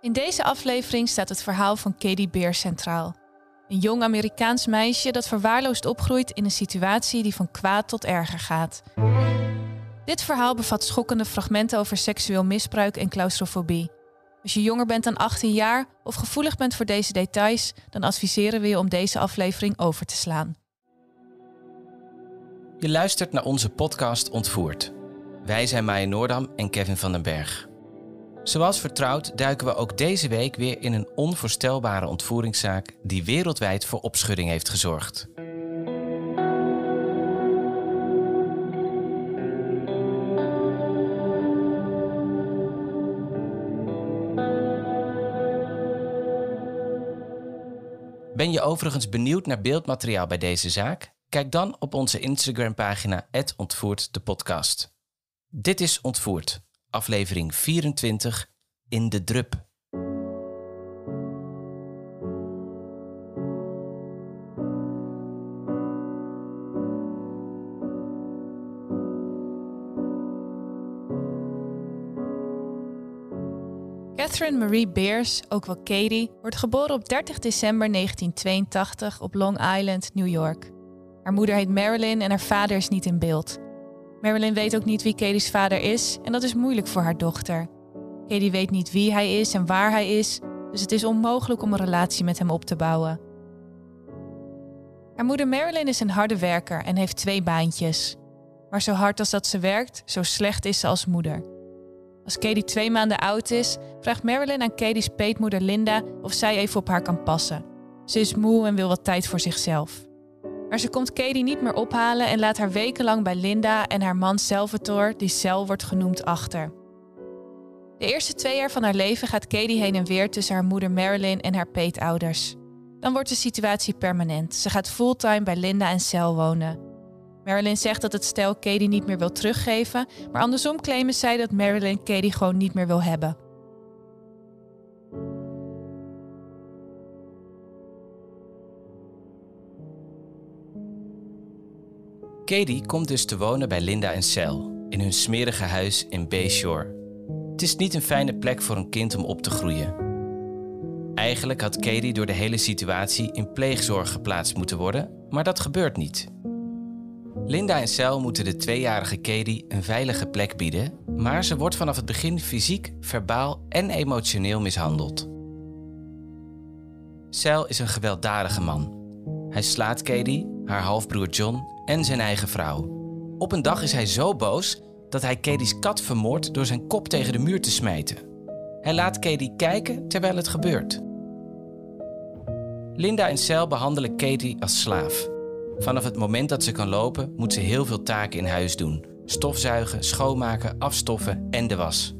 In deze aflevering staat het verhaal van Katie Beer centraal. Een jong Amerikaans meisje dat verwaarloosd opgroeit in een situatie die van kwaad tot erger gaat. Dit verhaal bevat schokkende fragmenten over seksueel misbruik en claustrofobie. Als je jonger bent dan 18 jaar of gevoelig bent voor deze details, dan adviseren we je om deze aflevering over te slaan. Je luistert naar onze podcast Ontvoerd. Wij zijn Maya Noordam en Kevin van den Berg. Zoals vertrouwd duiken we ook deze week weer in een onvoorstelbare ontvoeringszaak die wereldwijd voor opschudding heeft gezorgd. Ben je overigens benieuwd naar beeldmateriaal bij deze zaak? Kijk dan op onze Instagram-pagina Ontvoerd de podcast. Dit is Ontvoerd, aflevering 24 in de drup. Catherine Marie Beers, ook wel Katie, wordt geboren op 30 december 1982 op Long Island, New York. Haar moeder heet Marilyn en haar vader is niet in beeld. Marilyn weet ook niet wie Katie's vader is en dat is moeilijk voor haar dochter. Katie weet niet wie hij is en waar hij is, dus het is onmogelijk om een relatie met hem op te bouwen. Haar moeder Marilyn is een harde werker en heeft twee baantjes. Maar zo hard als dat ze werkt, zo slecht is ze als moeder. Als Katie twee maanden oud is, vraagt Marilyn aan Katie's peetmoeder Linda of zij even op haar kan passen. Ze is moe en wil wat tijd voor zichzelf. Maar ze komt Katie niet meer ophalen en laat haar wekenlang bij Linda en haar man Salvatore, die Cel wordt genoemd, achter. De eerste twee jaar van haar leven gaat Katie heen en weer tussen haar moeder Marilyn en haar peetouders. Dan wordt de situatie permanent. Ze gaat fulltime bij Linda en Cel wonen. Marilyn zegt dat het stel Katie niet meer wil teruggeven, maar andersom claimen zij dat Marilyn Katie gewoon niet meer wil hebben. Katie komt dus te wonen bij Linda en Cel in hun smerige huis in Bayshore. Het is niet een fijne plek voor een kind om op te groeien. Eigenlijk had Katie door de hele situatie in pleegzorg geplaatst moeten worden, maar dat gebeurt niet. Linda en Cel moeten de tweejarige Katie een veilige plek bieden, maar ze wordt vanaf het begin fysiek, verbaal en emotioneel mishandeld. Cel is een gewelddadige man. Hij slaat Katie, haar halfbroer John en zijn eigen vrouw. Op een dag is hij zo boos dat hij Katie's kat vermoordt door zijn kop tegen de muur te smijten. Hij laat Katie kijken terwijl het gebeurt. Linda en Cel behandelen Katie als slaaf. Vanaf het moment dat ze kan lopen, moet ze heel veel taken in huis doen: stofzuigen, schoonmaken, afstoffen en de was.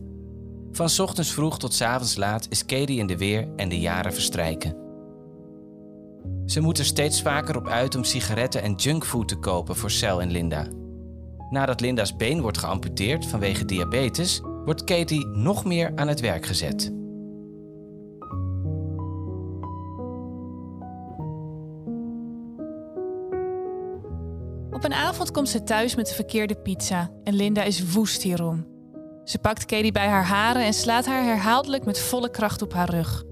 Van ochtends vroeg tot avonds laat is Katie in de weer en de jaren verstrijken. Ze moet er steeds vaker op uit om sigaretten en junkfood te kopen voor Cel en Linda. Nadat Linda's been wordt geamputeerd vanwege diabetes, wordt Katie nog meer aan het werk gezet. Op een avond komt ze thuis met de verkeerde pizza en Linda is woest hierom. Ze pakt Katie bij haar haren en slaat haar herhaaldelijk met volle kracht op haar rug.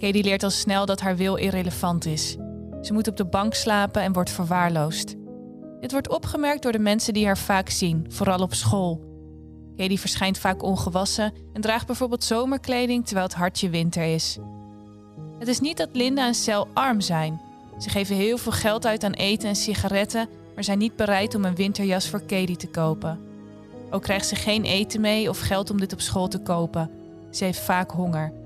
Katie leert al snel dat haar wil irrelevant is. Ze moet op de bank slapen en wordt verwaarloosd. Dit wordt opgemerkt door de mensen die haar vaak zien, vooral op school. Katie verschijnt vaak ongewassen en draagt bijvoorbeeld zomerkleding terwijl het hartje winter is. Het is niet dat Linda en Cel arm zijn. Ze geven heel veel geld uit aan eten en sigaretten, maar zijn niet bereid om een winterjas voor Katie te kopen. Ook krijgt ze geen eten mee of geld om dit op school te kopen. Ze heeft vaak honger.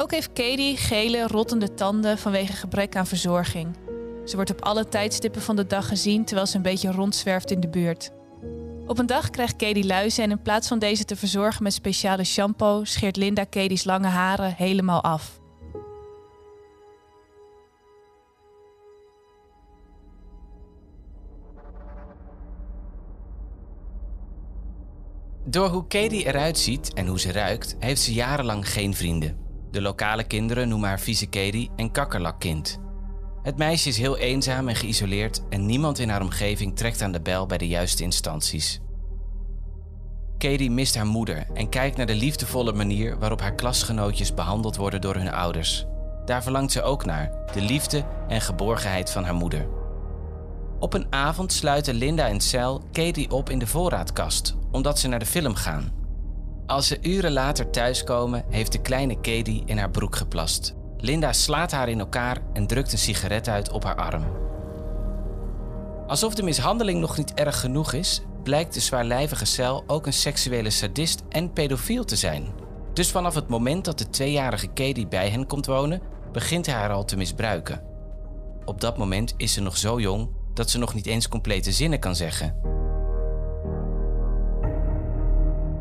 Ook heeft Katie gele, rottende tanden vanwege gebrek aan verzorging. Ze wordt op alle tijdstippen van de dag gezien terwijl ze een beetje rondzwerft in de buurt. Op een dag krijgt Katie luizen en in plaats van deze te verzorgen met speciale shampoo, scheert Linda Katie's lange haren helemaal af. Door hoe Katie eruit ziet en hoe ze ruikt, heeft ze jarenlang geen vrienden. De lokale kinderen noemen haar vieze Katie en kakkerlakkind. Het meisje is heel eenzaam en geïsoleerd en niemand in haar omgeving trekt aan de bel bij de juiste instanties. Katie mist haar moeder en kijkt naar de liefdevolle manier waarop haar klasgenootjes behandeld worden door hun ouders. Daar verlangt ze ook naar, de liefde en geborgenheid van haar moeder. Op een avond sluiten Linda en Sal Katie op in de voorraadkast, omdat ze naar de film gaan. Als ze uren later thuiskomen, heeft de kleine Katie in haar broek geplast. Linda slaat haar in elkaar en drukt een sigaret uit op haar arm. Alsof de mishandeling nog niet erg genoeg is, blijkt de zwaarlijvige cel ook een seksuele sadist en pedofiel te zijn. Dus vanaf het moment dat de tweejarige Katie bij hen komt wonen, begint hij haar al te misbruiken. Op dat moment is ze nog zo jong dat ze nog niet eens complete zinnen kan zeggen.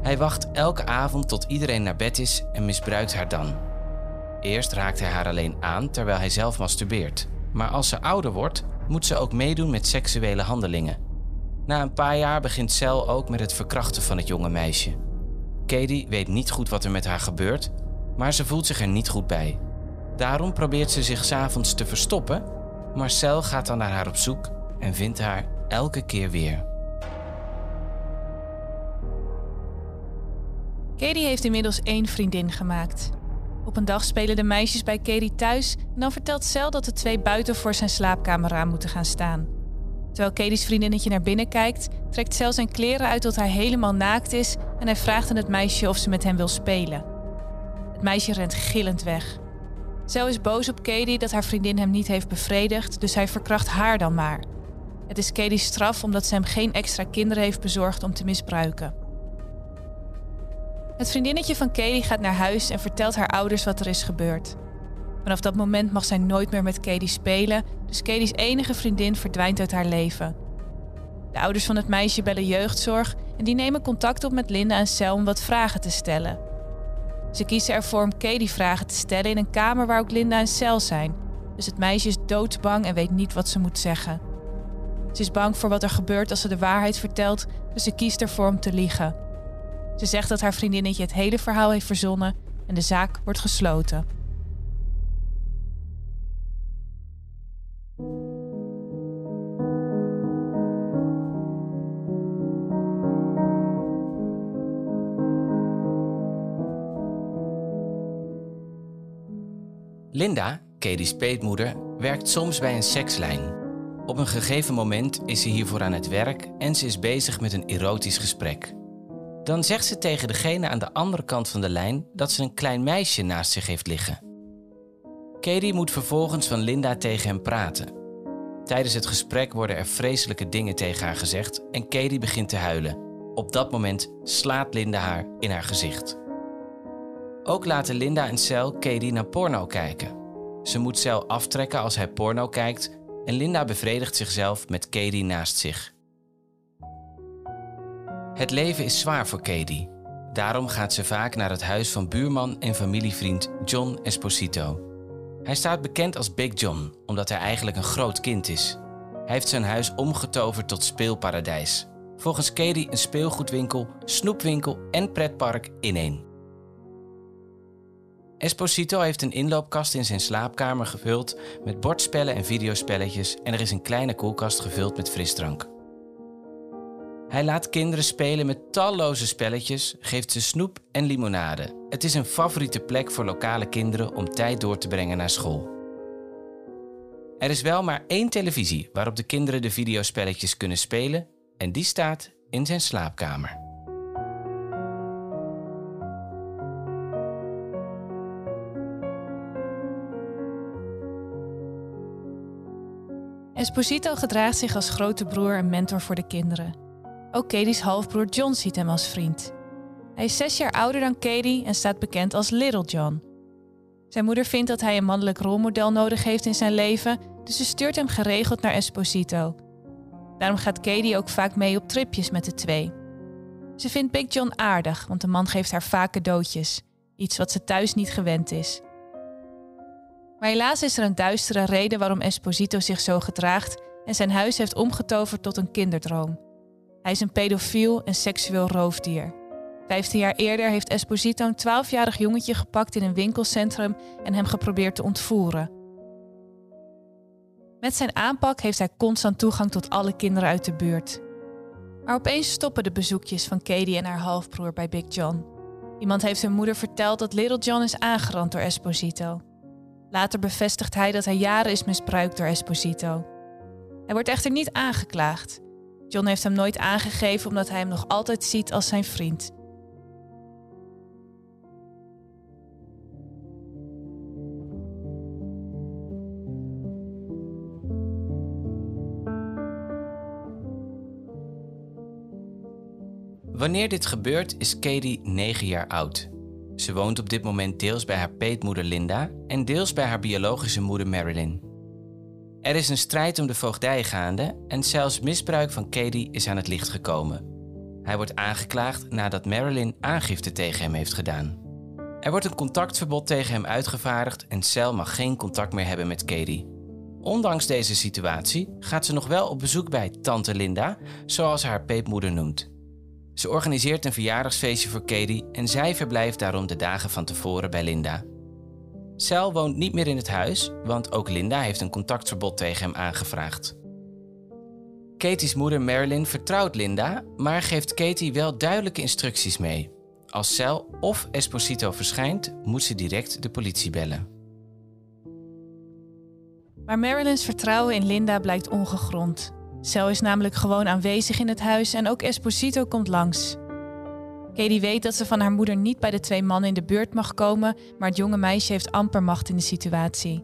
Hij wacht elke avond tot iedereen naar bed is en misbruikt haar dan. Eerst raakt hij haar alleen aan terwijl hij zelf masturbeert. Maar als ze ouder wordt, moet ze ook meedoen met seksuele handelingen. Na een paar jaar begint Cel ook met het verkrachten van het jonge meisje. Katie weet niet goed wat er met haar gebeurt, maar ze voelt zich er niet goed bij. Daarom probeert ze zich s'avonds te verstoppen, maar Cel gaat dan naar haar op zoek en vindt haar elke keer weer. Katie heeft inmiddels één vriendin gemaakt. Op een dag spelen de meisjes bij Katie thuis en dan vertelt Cel dat de twee buiten voor zijn slaapkamer aan moeten gaan staan. Terwijl Katie's vriendinnetje naar binnen kijkt, trekt Cel zijn kleren uit tot hij helemaal naakt is en hij vraagt aan het meisje of ze met hem wil spelen. Het meisje rent gillend weg. Cel is boos op Katie dat haar vriendin hem niet heeft bevredigd, dus hij verkracht haar dan maar. Het is Katie's straf omdat ze hem geen extra kinderen heeft bezorgd om te misbruiken. Het vriendinnetje van Katie gaat naar huis en vertelt haar ouders wat er is gebeurd. Vanaf dat moment mag zij nooit meer met Katie spelen, dus Katie's enige vriendin verdwijnt uit haar leven. De ouders van het meisje bellen jeugdzorg en die nemen contact op met Linda en Sel om wat vragen te stellen. Ze kiezen ervoor om Katie vragen te stellen in een kamer waar ook Linda en Sel zijn, dus het meisje is doodsbang en weet niet wat ze moet zeggen. Ze is bang voor wat er gebeurt als ze de waarheid vertelt, dus ze kiest ervoor om te liegen. Ze zegt dat haar vriendinnetje het hele verhaal heeft verzonnen en de zaak wordt gesloten. Linda, Katie's peetmoeder, werkt soms bij een sekslijn. Op een gegeven moment is ze hiervoor aan het werk en ze is bezig met een erotisch gesprek. Dan zegt ze tegen degene aan de andere kant van de lijn dat ze een klein meisje naast zich heeft liggen. Katie moet vervolgens van Linda tegen hem praten. Tijdens het gesprek worden er vreselijke dingen tegen haar gezegd en Katie begint te huilen. Op dat moment slaat Linda haar in haar gezicht. Ook laten Linda en Cel Katie naar porno kijken. Ze moet Cel aftrekken als hij porno kijkt en Linda bevredigt zichzelf met Katie naast zich. Het leven is zwaar voor Katie. Daarom gaat ze vaak naar het huis van buurman en familievriend John Esposito. Hij staat bekend als Big John, omdat hij eigenlijk een groot kind is. Hij heeft zijn huis omgetoverd tot speelparadijs. Volgens Katie een speelgoedwinkel, snoepwinkel en pretpark in één. Esposito heeft een inloopkast in zijn slaapkamer gevuld met bordspellen en videospelletjes en er is een kleine koelkast gevuld met frisdrank. Hij laat kinderen spelen met talloze spelletjes, geeft ze snoep en limonade. Het is een favoriete plek voor lokale kinderen om tijd door te brengen naar school. Er is wel maar één televisie waarop de kinderen de videospelletjes kunnen spelen en die staat in zijn slaapkamer. Esposito gedraagt zich als grote broer en mentor voor de kinderen. Ook Katie's halfbroer John ziet hem als vriend. Hij is zes jaar ouder dan Katie en staat bekend als Little John. Zijn moeder vindt dat hij een mannelijk rolmodel nodig heeft in zijn leven, dus ze stuurt hem geregeld naar Esposito. Daarom gaat Katie ook vaak mee op tripjes met de twee. Ze vindt Big John aardig, want de man geeft haar vaak cadeautjes, iets wat ze thuis niet gewend is. Maar helaas is er een duistere reden waarom Esposito zich zo gedraagt en zijn huis heeft omgetoverd tot een kinderdroom. Hij is een pedofiel en seksueel roofdier. Vijftien jaar eerder heeft Esposito een twaalfjarig jongetje gepakt in een winkelcentrum en hem geprobeerd te ontvoeren. Met zijn aanpak heeft hij constant toegang tot alle kinderen uit de buurt. Maar opeens stoppen de bezoekjes van Katie en haar halfbroer bij Big John. Iemand heeft hun moeder verteld dat Little John is aangerand door Esposito. Later bevestigt hij dat hij jaren is misbruikt door Esposito. Hij wordt echter niet aangeklaagd. John heeft hem nooit aangegeven omdat hij hem nog altijd ziet als zijn vriend. Wanneer dit gebeurt is Katie 9 jaar oud. Ze woont op dit moment deels bij haar peetmoeder Linda en deels bij haar biologische moeder Marilyn. Er is een strijd om de voogdij gaande en zelfs misbruik van Katie is aan het licht gekomen. Hij wordt aangeklaagd nadat Marilyn aangifte tegen hem heeft gedaan. Er wordt een contactverbod tegen hem uitgevaardigd en Cel mag geen contact meer hebben met Katie. Ondanks deze situatie gaat ze nog wel op bezoek bij tante Linda, zoals haar peetmoeder noemt. Ze organiseert een verjaardagsfeestje voor Katie en zij verblijft daarom de dagen van tevoren bij Linda. Cel woont niet meer in het huis, want ook Linda heeft een contactverbod tegen hem aangevraagd. Katie's moeder Marilyn vertrouwt Linda, maar geeft Katie wel duidelijke instructies mee. Als Cel of Esposito verschijnt, moet ze direct de politie bellen. Maar Marilyns vertrouwen in Linda blijkt ongegrond. Cel is namelijk gewoon aanwezig in het huis en ook Esposito komt langs. Katie weet dat ze van haar moeder niet bij de twee mannen in de buurt mag komen, maar het jonge meisje heeft amper macht in de situatie.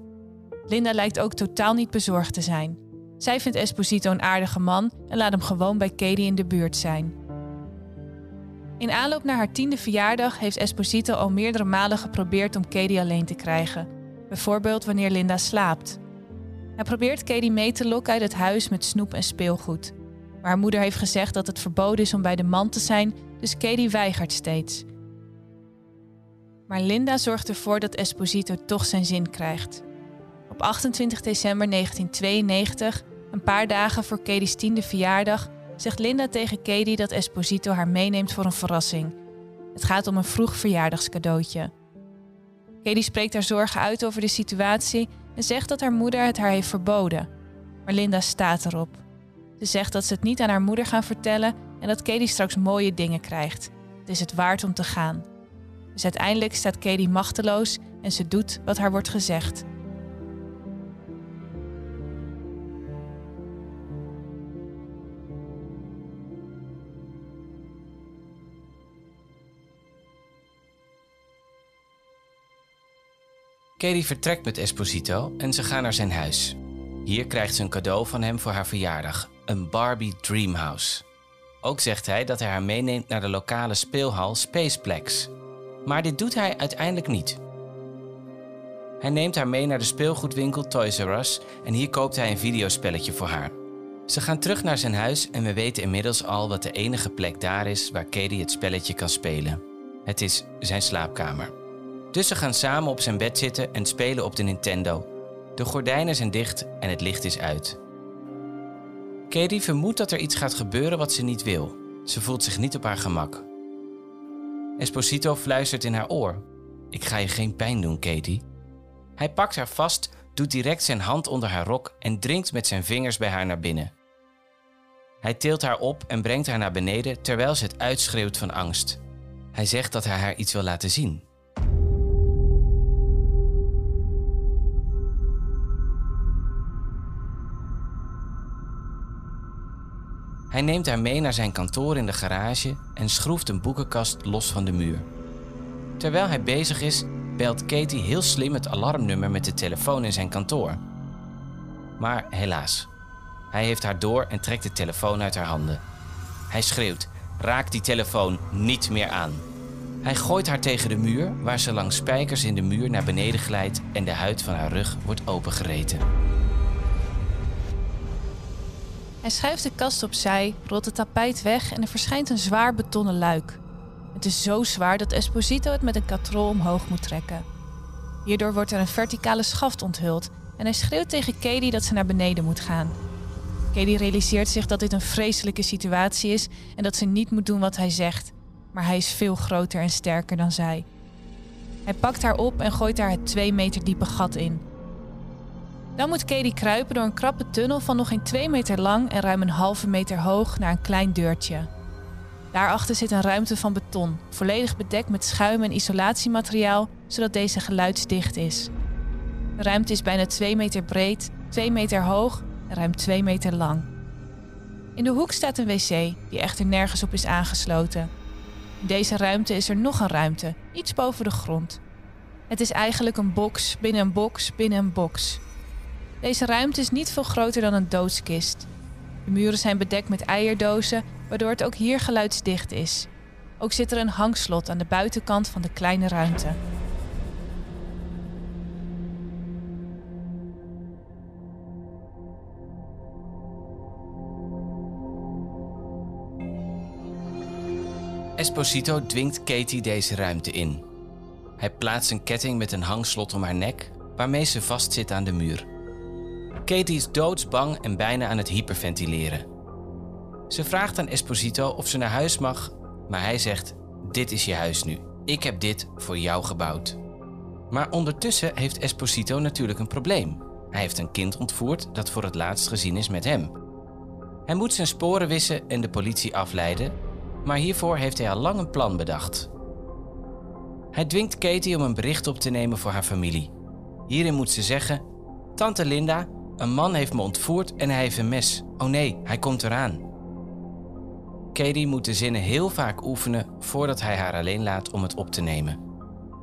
Linda lijkt ook totaal niet bezorgd te zijn. Zij vindt Esposito een aardige man en laat hem gewoon bij Katie in de buurt zijn. In aanloop naar haar tiende verjaardag heeft Esposito al meerdere malen geprobeerd om Katie alleen te krijgen. Bijvoorbeeld wanneer Linda slaapt. Hij probeert Katie mee te lokken uit het huis met snoep en speelgoed. Maar haar moeder heeft gezegd dat het verboden is om bij de man te zijn, dus Katie weigert steeds. Maar Linda zorgt ervoor dat Esposito toch zijn zin krijgt. Op 28 december 1992, een paar dagen voor Katie's tiende verjaardag, zegt Linda tegen Katie dat Esposito haar meeneemt voor een verrassing. Het gaat om een vroeg verjaardagscadeautje. Katie spreekt haar zorgen uit over de situatie en zegt dat haar moeder het haar heeft verboden. Maar Linda staat erop. Ze zegt dat ze het niet aan haar moeder gaan vertellen en dat Katie straks mooie dingen krijgt. Het is het waard om te gaan. Dus uiteindelijk staat Katie machteloos en ze doet wat haar wordt gezegd. Katie vertrekt met Esposito en ze gaan naar zijn huis. Hier krijgt ze een cadeau van hem voor haar verjaardag: een Barbie Dreamhouse. Ook zegt hij dat hij haar meeneemt naar de lokale speelhal Spaceplex. Maar dit doet hij uiteindelijk niet. Hij neemt haar mee naar de speelgoedwinkel Toys R Us en hier koopt hij een videospelletje voor haar. Ze gaan terug naar zijn huis en we weten inmiddels al dat de enige plek daar is waar Katie het spelletje kan spelen. Het is zijn slaapkamer. Dus ze gaan samen op zijn bed zitten en spelen op de Nintendo. De gordijnen zijn dicht en het licht is uit. Katie vermoedt dat er iets gaat gebeuren wat ze niet wil. Ze voelt zich niet op haar gemak. Esposito fluistert in haar oor: Ik ga je geen pijn doen, Katie. Hij pakt haar vast, doet direct zijn hand onder haar rok en dringt met zijn vingers bij haar naar binnen. Hij tilt haar op en brengt haar naar beneden terwijl ze het uitschreeuwt van angst. Hij zegt dat hij haar iets wil laten zien. Hij neemt haar mee naar zijn kantoor in de garage en schroeft een boekenkast los van de muur. Terwijl hij bezig is, belt Katie heel slim het alarmnummer met de telefoon in zijn kantoor. Maar helaas, hij heeft haar door en trekt de telefoon uit haar handen. Hij schreeuwt: Raak die telefoon niet meer aan. Hij gooit haar tegen de muur, waar ze langs spijkers in de muur naar beneden glijdt en de huid van haar rug wordt opengereten. Hij schuift de kast opzij, rolt het tapijt weg en er verschijnt een zwaar betonnen luik. Het is zo zwaar dat Esposito het met een katrol omhoog moet trekken. Hierdoor wordt er een verticale schaft onthuld en hij schreeuwt tegen Katie dat ze naar beneden moet gaan. Katie realiseert zich dat dit een vreselijke situatie is en dat ze niet moet doen wat hij zegt, maar hij is veel groter en sterker dan zij. Hij pakt haar op en gooit haar het twee meter diepe gat in. Dan moet Katie kruipen door een krappe tunnel van nog geen 2 meter lang en ruim een halve meter hoog naar een klein deurtje. Daarachter zit een ruimte van beton, volledig bedekt met schuim en isolatiemateriaal, zodat deze geluidsdicht is. De ruimte is bijna 2 meter breed, 2 meter hoog en ruim 2 meter lang. In de hoek staat een wc, die echter nergens op is aangesloten. In deze ruimte is er nog een ruimte, iets boven de grond. Het is eigenlijk een box binnen een box binnen een box. Deze ruimte is niet veel groter dan een doodskist. De muren zijn bedekt met eierdozen, waardoor het ook hier geluidsdicht is. Ook zit er een hangslot aan de buitenkant van de kleine ruimte. Esposito dwingt Katie deze ruimte in. Hij plaatst een ketting met een hangslot om haar nek, waarmee ze vastzit aan de muur. Katie is doodsbang en bijna aan het hyperventileren. Ze vraagt aan Esposito of ze naar huis mag, maar hij zegt: Dit is je huis nu. Ik heb dit voor jou gebouwd. Maar ondertussen heeft Esposito natuurlijk een probleem. Hij heeft een kind ontvoerd dat voor het laatst gezien is met hem. Hij moet zijn sporen wissen en de politie afleiden, maar hiervoor heeft hij al lang een plan bedacht. Hij dwingt Katie om een bericht op te nemen voor haar familie. Hierin moet ze zeggen: Tante Linda, een man heeft me ontvoerd en hij heeft een mes. Oh nee, hij komt eraan. Katie moet de zinnen heel vaak oefenen voordat hij haar alleen laat om het op te nemen.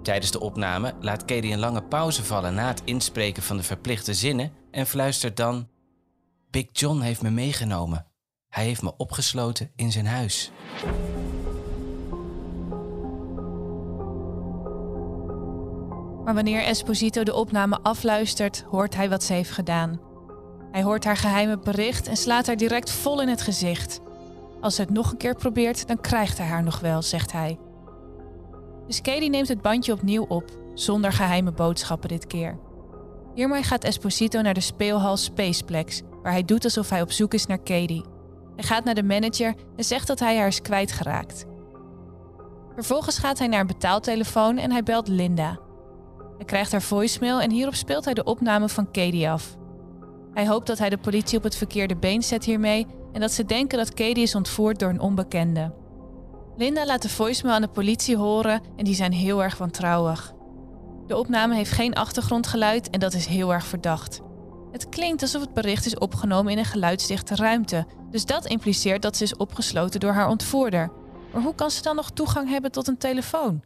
Tijdens de opname laat Katie een lange pauze vallen na het inspreken van de verplichte zinnen en fluistert dan: Big John heeft me meegenomen. Hij heeft me opgesloten in zijn huis. Maar wanneer Esposito de opname afluistert, hoort hij wat ze heeft gedaan. Hij hoort haar geheime bericht en slaat haar direct vol in het gezicht. Als ze het nog een keer probeert, dan krijgt hij haar nog wel, zegt hij. Dus Katie neemt het bandje opnieuw op, zonder geheime boodschappen dit keer. Hiermee gaat Esposito naar de speelhal Spaceplex, waar hij doet alsof hij op zoek is naar Katie. Hij gaat naar de manager en zegt dat hij haar is kwijtgeraakt. Vervolgens gaat hij naar een betaaltelefoon en hij belt Linda. Hij krijgt haar voicemail en hierop speelt hij de opname van Katie af. Hij hoopt dat hij de politie op het verkeerde been zet hiermee en dat ze denken dat Katie is ontvoerd door een onbekende. Linda laat de voicemail aan de politie horen en die zijn heel erg wantrouwig. De opname heeft geen achtergrondgeluid en dat is heel erg verdacht. Het klinkt alsof het bericht is opgenomen in een geluidsdichte ruimte, dus dat impliceert dat ze is opgesloten door haar ontvoerder. Maar hoe kan ze dan nog toegang hebben tot een telefoon?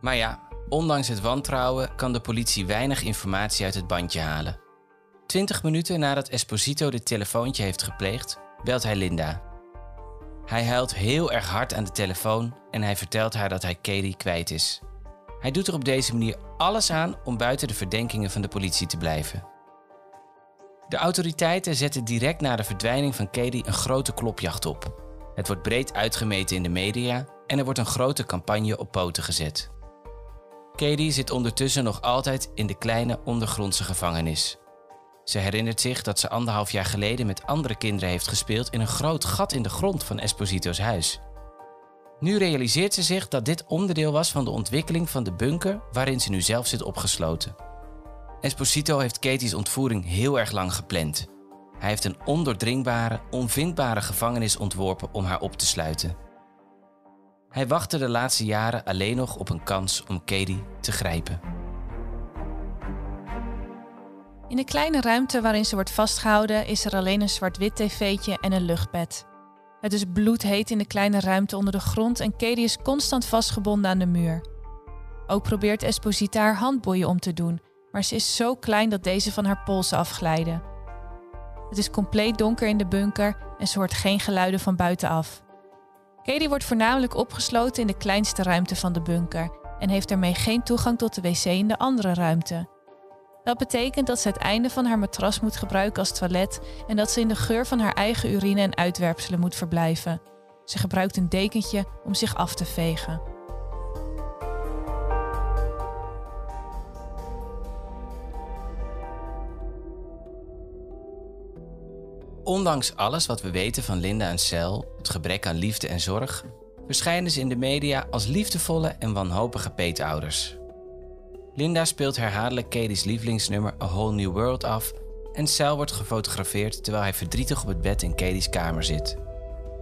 Maar ja, ondanks het wantrouwen kan de politie weinig informatie uit het bandje halen. Twintig minuten nadat Esposito dit telefoontje heeft gepleegd, belt hij Linda. Hij huilt heel erg hard aan de telefoon en hij vertelt haar dat hij Katie kwijt is. Hij doet er op deze manier alles aan om buiten de verdenkingen van de politie te blijven. De autoriteiten zetten direct na de verdwijning van Katie een grote klopjacht op. Het wordt breed uitgemeten in de media en er wordt een grote campagne op poten gezet. Katie zit ondertussen nog altijd in de kleine ondergrondse gevangenis. Ze herinnert zich dat ze anderhalf jaar geleden met andere kinderen heeft gespeeld in een groot gat in de grond van Esposito's huis. Nu realiseert ze zich dat dit onderdeel was van de ontwikkeling van de bunker waarin ze nu zelf zit opgesloten. Esposito heeft Katie's ontvoering heel erg lang gepland. Hij heeft een ondoordringbare, onvindbare gevangenis ontworpen om haar op te sluiten. Hij wachtte de laatste jaren alleen nog op een kans om Katie te grijpen. In de kleine ruimte waarin ze wordt vastgehouden is er alleen een zwart-wit tv'tje en een luchtbed. Het is bloedheet in de kleine ruimte onder de grond en Katie is constant vastgebonden aan de muur. Ook probeert Esposita haar handboeien om te doen, maar ze is zo klein dat deze van haar polsen afglijden. Het is compleet donker in de bunker en ze hoort geen geluiden van buitenaf. Katie wordt voornamelijk opgesloten in de kleinste ruimte van de bunker en heeft daarmee geen toegang tot de wc in de andere ruimte. Dat betekent dat ze het einde van haar matras moet gebruiken als toilet en dat ze in de geur van haar eigen urine en uitwerpselen moet verblijven. Ze gebruikt een dekentje om zich af te vegen. Ondanks alles wat we weten van Linda en Cel, het gebrek aan liefde en zorg, verschijnen ze in de media als liefdevolle en wanhopige peetouders. Linda speelt herhaaldelijk Katie's lievelingsnummer A Whole New World af en Sal wordt gefotografeerd terwijl hij verdrietig op het bed in Katie's kamer zit.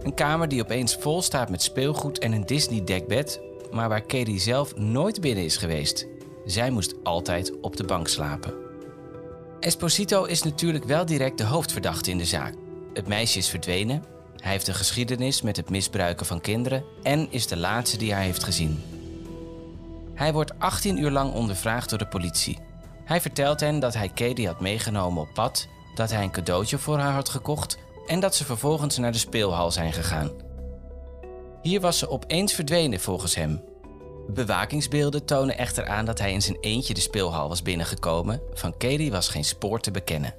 Een kamer die opeens vol staat met speelgoed en een Disney-dekbed, maar waar Katie zelf nooit binnen is geweest. Zij moest altijd op de bank slapen. Esposito is natuurlijk wel direct de hoofdverdachte in de zaak. Het meisje is verdwenen, hij heeft een geschiedenis met het misbruiken van kinderen en is de laatste die hij heeft gezien. Hij wordt 18 uur lang ondervraagd door de politie. Hij vertelt hen dat hij Katie had meegenomen op pad, dat hij een cadeautje voor haar had gekocht en dat ze vervolgens naar de speelhal zijn gegaan. Hier was ze opeens verdwenen volgens hem. Bewakingsbeelden tonen echter aan dat hij in zijn eentje de speelhal was binnengekomen. Van Katie was geen spoor te bekennen.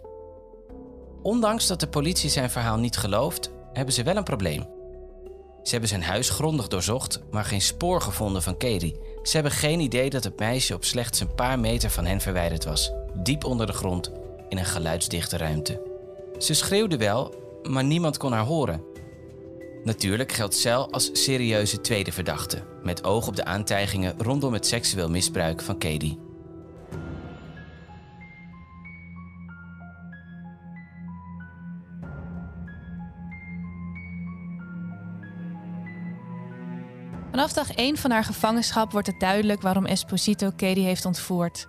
Ondanks dat de politie zijn verhaal niet gelooft, hebben ze wel een probleem. Ze hebben zijn huis grondig doorzocht, maar geen spoor gevonden van Katie. Ze hebben geen idee dat het meisje op slechts een paar meter van hen verwijderd was, diep onder de grond, in een geluidsdichte ruimte. Ze schreeuwde wel, maar niemand kon haar horen. Natuurlijk geldt Cel als serieuze tweede verdachte, met oog op de aantijgingen rondom het seksueel misbruik van Katie. Vanaf dag 1 van haar gevangenschap wordt het duidelijk waarom Esposito Katie heeft ontvoerd.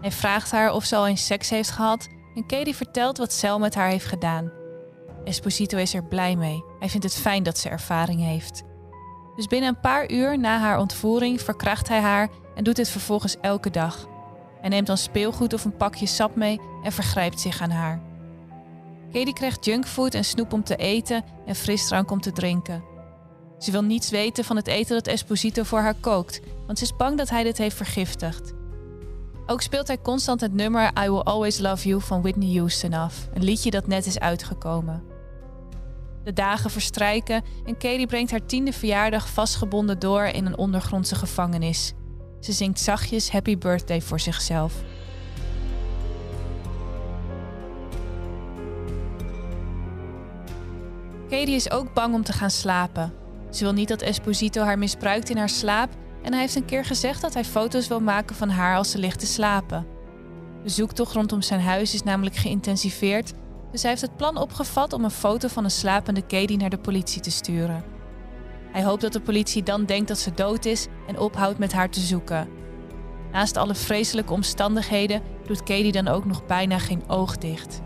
Hij vraagt haar of ze al eens seks heeft gehad en Katie vertelt wat Cel met haar heeft gedaan. Esposito is er blij mee. Hij vindt het fijn dat ze ervaring heeft. Dus binnen een paar uur na haar ontvoering verkracht hij haar en doet dit vervolgens elke dag. Hij neemt dan speelgoed of een pakje sap mee en vergrijpt zich aan haar. Katie krijgt junkfood en snoep om te eten en frisdrank om te drinken. Ze wil niets weten van het eten dat Esposito voor haar kookt, want ze is bang dat hij dit heeft vergiftigd. Ook speelt hij constant het nummer I Will Always Love You van Whitney Houston af, een liedje dat net is uitgekomen. De dagen verstrijken en Katie brengt haar tiende verjaardag vastgebonden door in een ondergrondse gevangenis. Ze zingt zachtjes Happy Birthday voor zichzelf. Katie is ook bang om te gaan slapen. Ze wil niet dat Esposito haar misbruikt in haar slaap en hij heeft een keer gezegd dat hij foto's wil maken van haar als ze ligt te slapen. De zoektocht rondom zijn huis is namelijk geïntensiveerd, dus hij heeft het plan opgevat om een foto van een slapende Katie naar de politie te sturen. Hij hoopt dat de politie dan denkt dat ze dood is en ophoudt met haar te zoeken. Naast alle vreselijke omstandigheden doet Katie dan ook nog bijna geen oog dicht.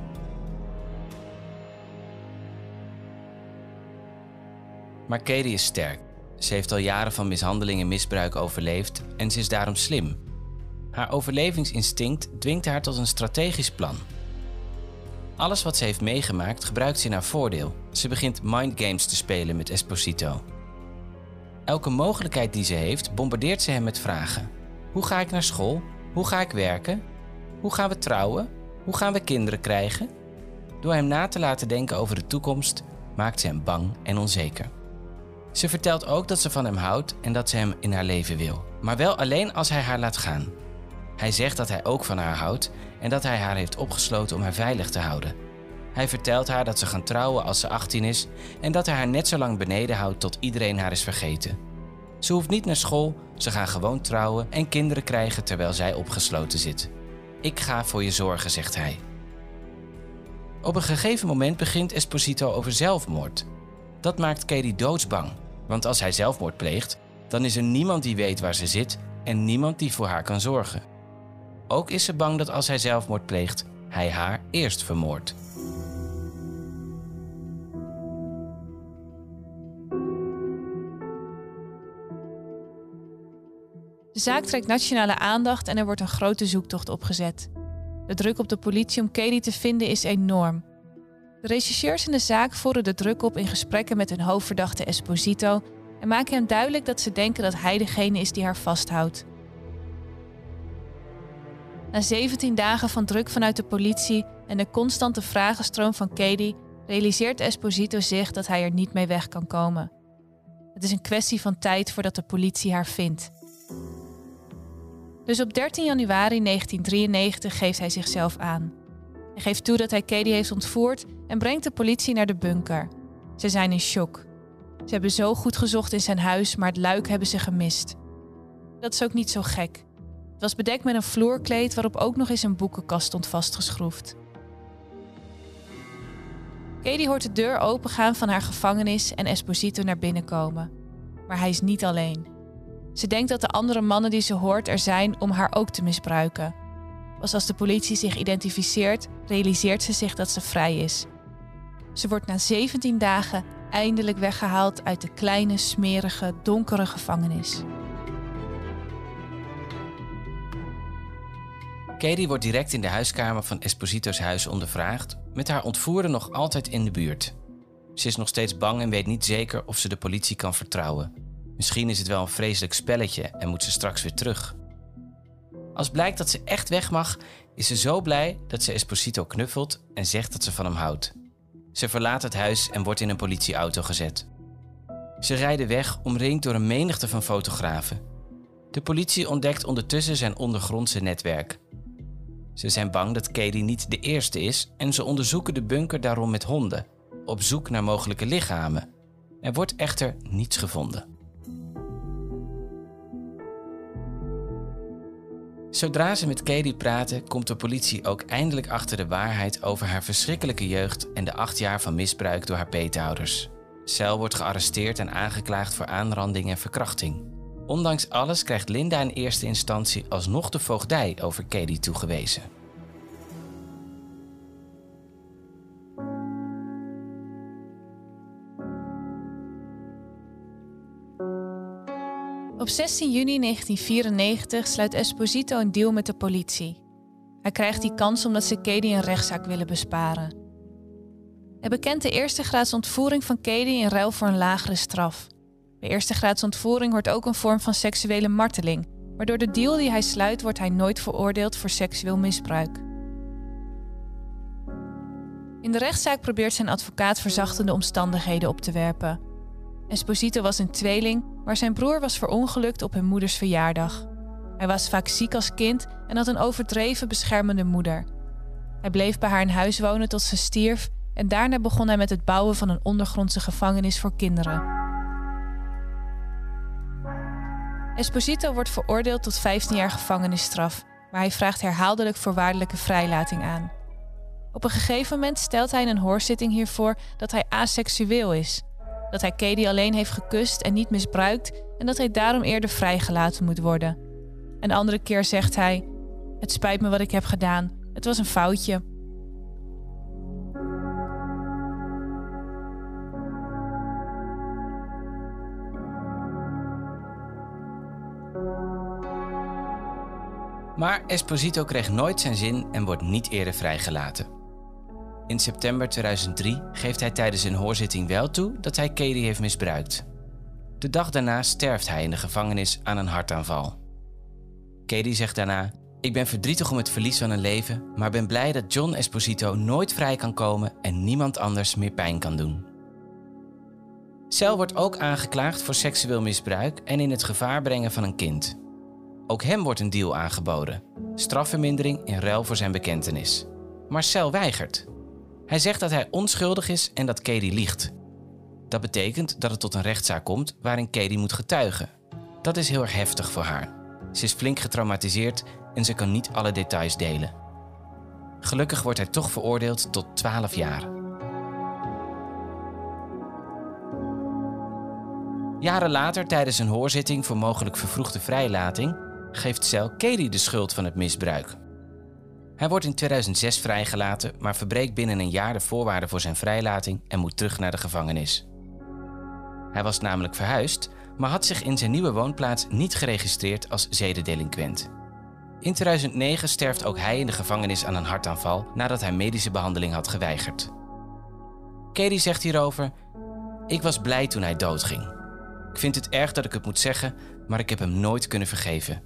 Maar Katie is sterk. Ze heeft al jaren van mishandeling en misbruik overleefd en ze is daarom slim. Haar overlevingsinstinct dwingt haar tot een strategisch plan. Alles wat ze heeft meegemaakt gebruikt ze in haar voordeel. Ze begint mindgames te spelen met Esposito. Elke mogelijkheid die ze heeft, bombardeert ze hem met vragen. Hoe ga ik naar school? Hoe ga ik werken? Hoe gaan we trouwen? Hoe gaan we kinderen krijgen? Door hem na te laten denken over de toekomst, maakt ze hem bang en onzeker. Ze vertelt ook dat ze van hem houdt en dat ze hem in haar leven wil, maar wel alleen als hij haar laat gaan. Hij zegt dat hij ook van haar houdt en dat hij haar heeft opgesloten om haar veilig te houden. Hij vertelt haar dat ze gaan trouwen als ze 18 is en dat hij haar net zo lang beneden houdt tot iedereen haar is vergeten. Ze hoeft niet naar school, ze gaan gewoon trouwen en kinderen krijgen terwijl zij opgesloten zit. Ik ga voor je zorgen, zegt hij. Op een gegeven moment begint Esposito over zelfmoord. Dat maakt Katie doodsbang. Want als hij zelfmoord pleegt, dan is er niemand die weet waar ze zit en niemand die voor haar kan zorgen. Ook is ze bang dat als hij zelfmoord pleegt, hij haar eerst vermoordt. De zaak trekt nationale aandacht en er wordt een grote zoektocht opgezet. De druk op de politie om Katie te vinden is enorm. De rechercheurs in de zaak voeren de druk op in gesprekken met hun hoofdverdachte Esposito en maken hem duidelijk dat ze denken dat hij degene is die haar vasthoudt. Na 17 dagen van druk vanuit de politie en de constante vragenstroom van Katie realiseert Esposito zich dat hij er niet mee weg kan komen. Het is een kwestie van tijd voordat de politie haar vindt. Dus op 13 januari 1993 geeft hij zichzelf aan. Hij geeft toe dat hij Katie heeft ontvoerd en brengt de politie naar de bunker. Ze zijn in shock. Ze hebben zo goed gezocht in zijn huis, maar het luik hebben ze gemist. Dat is ook niet zo gek. Het was bedekt met een vloerkleed waarop ook nog eens een boekenkast stond vastgeschroefd. Katie hoort de deur opengaan van haar gevangenis en Esposito naar binnen komen. Maar hij is niet alleen. Ze denkt dat de andere mannen die ze hoort er zijn om haar ook te misbruiken. Pas als de politie zich identificeert, realiseert ze zich dat ze vrij is. Ze wordt na 17 dagen eindelijk weggehaald uit de kleine, smerige, donkere gevangenis. Katie wordt direct in de huiskamer van Esposito's huis ondervraagd, met haar ontvoerder nog altijd in de buurt. Ze is nog steeds bang en weet niet zeker of ze de politie kan vertrouwen. Misschien is het wel een vreselijk spelletje en moet ze straks weer terug. Als blijkt dat ze echt weg mag, is ze zo blij dat ze Esposito knuffelt en zegt dat ze van hem houdt. Ze verlaat het huis en wordt in een politieauto gezet. Ze rijden weg omringd door een menigte van fotografen. De politie ontdekt ondertussen zijn ondergrondse netwerk. Ze zijn bang dat Katie niet de eerste is en ze onderzoeken de bunker daarom met honden, op zoek naar mogelijke lichamen. Er wordt echter niets gevonden. Zodra ze met Katie praten, komt de politie ook eindelijk achter de waarheid over haar verschrikkelijke jeugd en de acht jaar van misbruik door haar peetouders. Cel wordt gearresteerd en aangeklaagd voor aanranding en verkrachting. Ondanks alles krijgt Linda in eerste instantie alsnog de voogdij over Katie toegewezen. Op 16 juni 1994 sluit Esposito een deal met de politie. Hij krijgt die kans omdat ze Katie een rechtszaak willen besparen. Hij bekent de eerste graads ontvoering van Katie in ruil voor een lagere straf. Bij eerste graads ontvoering hoort ook een vorm van seksuele marteling, maar door de deal die hij sluit wordt hij nooit veroordeeld voor seksueel misbruik. In de rechtszaak probeert zijn advocaat verzachtende omstandigheden op te werpen. Esposito was een tweeling, maar zijn broer was verongelukt op hun moeders verjaardag. Hij was vaak ziek als kind en had een overdreven beschermende moeder. Hij bleef bij haar in huis wonen tot ze stierf en daarna begon hij met het bouwen van een ondergrondse gevangenis voor kinderen. Esposito wordt veroordeeld tot 15 jaar gevangenisstraf, maar hij vraagt herhaaldelijk voorwaardelijke vrijlating aan. Op een gegeven moment stelt hij in een hoorzitting hiervoor dat hij aseksueel is dat hij Katie alleen heeft gekust en niet misbruikt en dat hij daarom eerder vrijgelaten moet worden. Een andere keer zegt hij: Het spijt me wat ik heb gedaan, het was een foutje. Maar Esposito kreeg nooit zijn zin en wordt niet eerder vrijgelaten. In september 2003 geeft hij tijdens een hoorzitting wel toe dat hij Katie heeft misbruikt. De dag daarna sterft hij in de gevangenis aan een hartaanval. Katie zegt daarna: Ik ben verdrietig om het verlies van een leven, maar ben blij dat John Esposito nooit vrij kan komen en niemand anders meer pijn kan doen. Cel wordt ook aangeklaagd voor seksueel misbruik en in het gevaar brengen van een kind. Ook hem wordt een deal aangeboden: strafvermindering in ruil voor zijn bekentenis. Maar Cel weigert. Hij zegt dat hij onschuldig is en dat Katie liegt. Dat betekent dat het tot een rechtszaak komt waarin Katie moet getuigen. Dat is heel erg heftig voor haar. Ze is flink getraumatiseerd en ze kan niet alle details delen. Gelukkig wordt hij toch veroordeeld tot 12 jaar. Jaren later, tijdens een hoorzitting voor mogelijk vervroegde vrijlating, geeft Cel Katie de schuld van het misbruik. Hij wordt in 2006 vrijgelaten, maar verbreekt binnen een jaar de voorwaarden voor zijn vrijlating en moet terug naar de gevangenis. Hij was namelijk verhuisd, maar had zich in zijn nieuwe woonplaats niet geregistreerd als zedendelinquent. In 2009 sterft ook hij in de gevangenis aan een hartaanval nadat hij medische behandeling had geweigerd. Katie zegt hierover: Ik was blij toen hij doodging. Ik vind het erg dat ik het moet zeggen, maar ik heb hem nooit kunnen vergeven.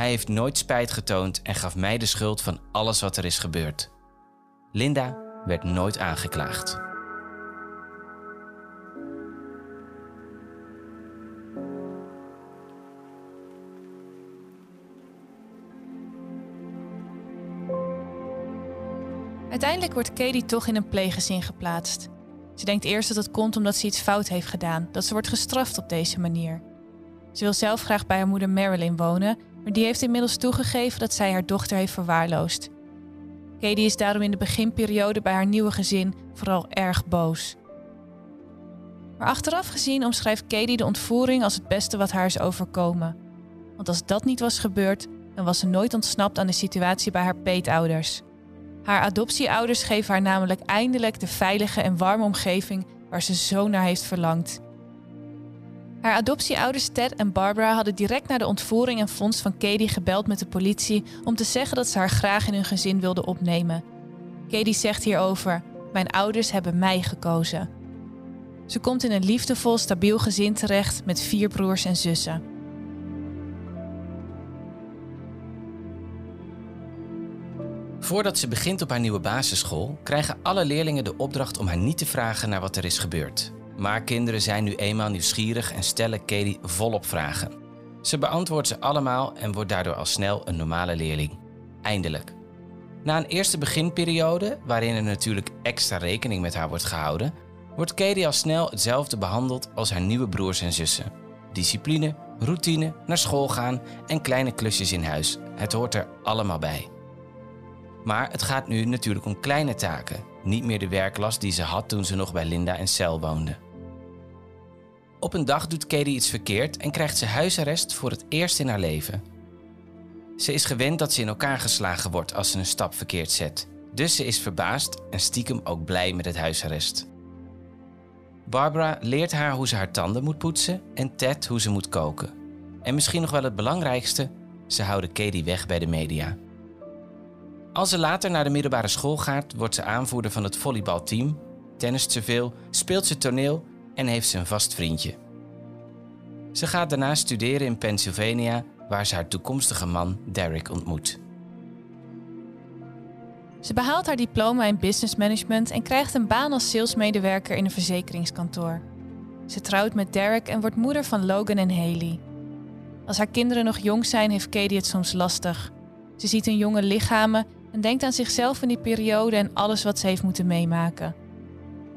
Hij heeft nooit spijt getoond en gaf mij de schuld van alles wat er is gebeurd. Linda werd nooit aangeklaagd. Uiteindelijk wordt Katie toch in een pleeggezin geplaatst. Ze denkt eerst dat het komt omdat ze iets fout heeft gedaan, dat ze wordt gestraft op deze manier. Ze wil zelf graag bij haar moeder Marilyn wonen, maar die heeft inmiddels toegegeven dat zij haar dochter heeft verwaarloosd. Katie is daarom in de beginperiode bij haar nieuwe gezin vooral erg boos. Maar achteraf gezien omschrijft Katie de ontvoering als het beste wat haar is overkomen. Want als dat niet was gebeurd, dan was ze nooit ontsnapt aan de situatie bij haar peetouders. Haar adoptieouders geven haar namelijk eindelijk de veilige en warme omgeving waar ze zo naar heeft verlangd. Haar adoptieouders Ted en Barbara hadden direct na de ontvoering en vondst van Katie gebeld met de politie om te zeggen dat ze haar graag in hun gezin wilden opnemen. Katie zegt hierover: Mijn ouders hebben mij gekozen. Ze komt in een liefdevol, stabiel gezin terecht met vier broers en zussen. Voordat ze begint op haar nieuwe basisschool, krijgen alle leerlingen de opdracht om haar niet te vragen naar wat er is gebeurd. Maar kinderen zijn nu eenmaal nieuwsgierig en stellen Katie volop vragen. Ze beantwoordt ze allemaal en wordt daardoor al snel een normale leerling. Eindelijk. Na een eerste beginperiode, waarin er natuurlijk extra rekening met haar wordt gehouden, wordt Katie al snel hetzelfde behandeld als haar nieuwe broers en zussen. Discipline, routine, naar school gaan en kleine klusjes in huis. Het hoort er allemaal bij. Maar het gaat nu natuurlijk om kleine taken, niet meer de werklast die ze had toen ze nog bij Linda en Cel woonde. Op een dag doet Katie iets verkeerd en krijgt ze huisarrest voor het eerst in haar leven. Ze is gewend dat ze in elkaar geslagen wordt als ze een stap verkeerd zet. Dus ze is verbaasd en stiekem ook blij met het huisarrest. Barbara leert haar hoe ze haar tanden moet poetsen en Ted hoe ze moet koken. En misschien nog wel het belangrijkste, ze houden Katie weg bij de media. Als ze later naar de middelbare school gaat, wordt ze aanvoerder van het volleybalteam, tennist ze veel, speelt ze toneel en heeft ze een vast vriendje. Ze gaat daarna studeren in Pennsylvania, waar ze haar toekomstige man Derek ontmoet. Ze behaalt haar diploma in business management en krijgt een baan als salesmedewerker in een verzekeringskantoor. Ze trouwt met Derek en wordt moeder van Logan en Haley. Als haar kinderen nog jong zijn, heeft Katie het soms lastig. Ze ziet hun jonge lichamen en denkt aan zichzelf in die periode en alles wat ze heeft moeten meemaken.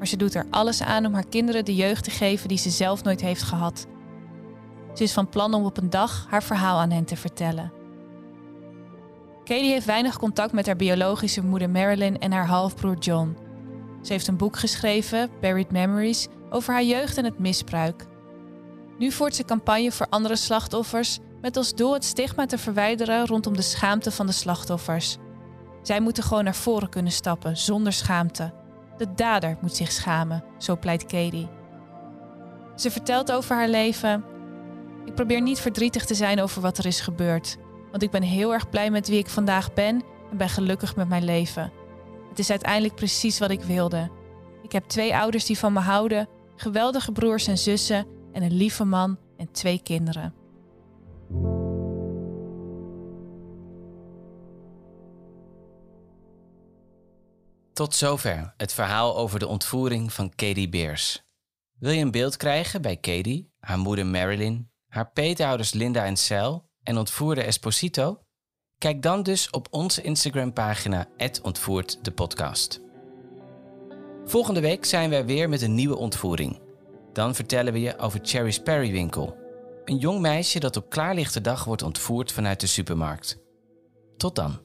Maar ze doet er alles aan om haar kinderen de jeugd te geven die ze zelf nooit heeft gehad. Ze is van plan om op een dag haar verhaal aan hen te vertellen. Katie heeft weinig contact met haar biologische moeder Marilyn en haar halfbroer John. Ze heeft een boek geschreven, Buried Memories, over haar jeugd en het misbruik. Nu voert ze campagne voor andere slachtoffers met als doel het stigma te verwijderen rondom de schaamte van de slachtoffers. Zij moeten gewoon naar voren kunnen stappen zonder schaamte. De dader moet zich schamen, zo pleit Katie. Ze vertelt over haar leven. Ik probeer niet verdrietig te zijn over wat er is gebeurd, want ik ben heel erg blij met wie ik vandaag ben en ben gelukkig met mijn leven. Het is uiteindelijk precies wat ik wilde. Ik heb twee ouders die van me houden, geweldige broers en zussen en een lieve man en twee kinderen. Tot zover het verhaal over de ontvoering van Katie Beers. Wil je een beeld krijgen bij Katie, haar moeder Marilyn, haar peetouders Linda en Cel en ontvoerde Esposito? Kijk dan dus op onze Instagram-pagina ontvoert de podcast. Volgende week zijn wij weer met een nieuwe ontvoering. Dan vertellen we je over Cherry's Perrywinkel, een jong meisje dat op klaarlichte dag wordt ontvoerd vanuit de supermarkt. Tot dan.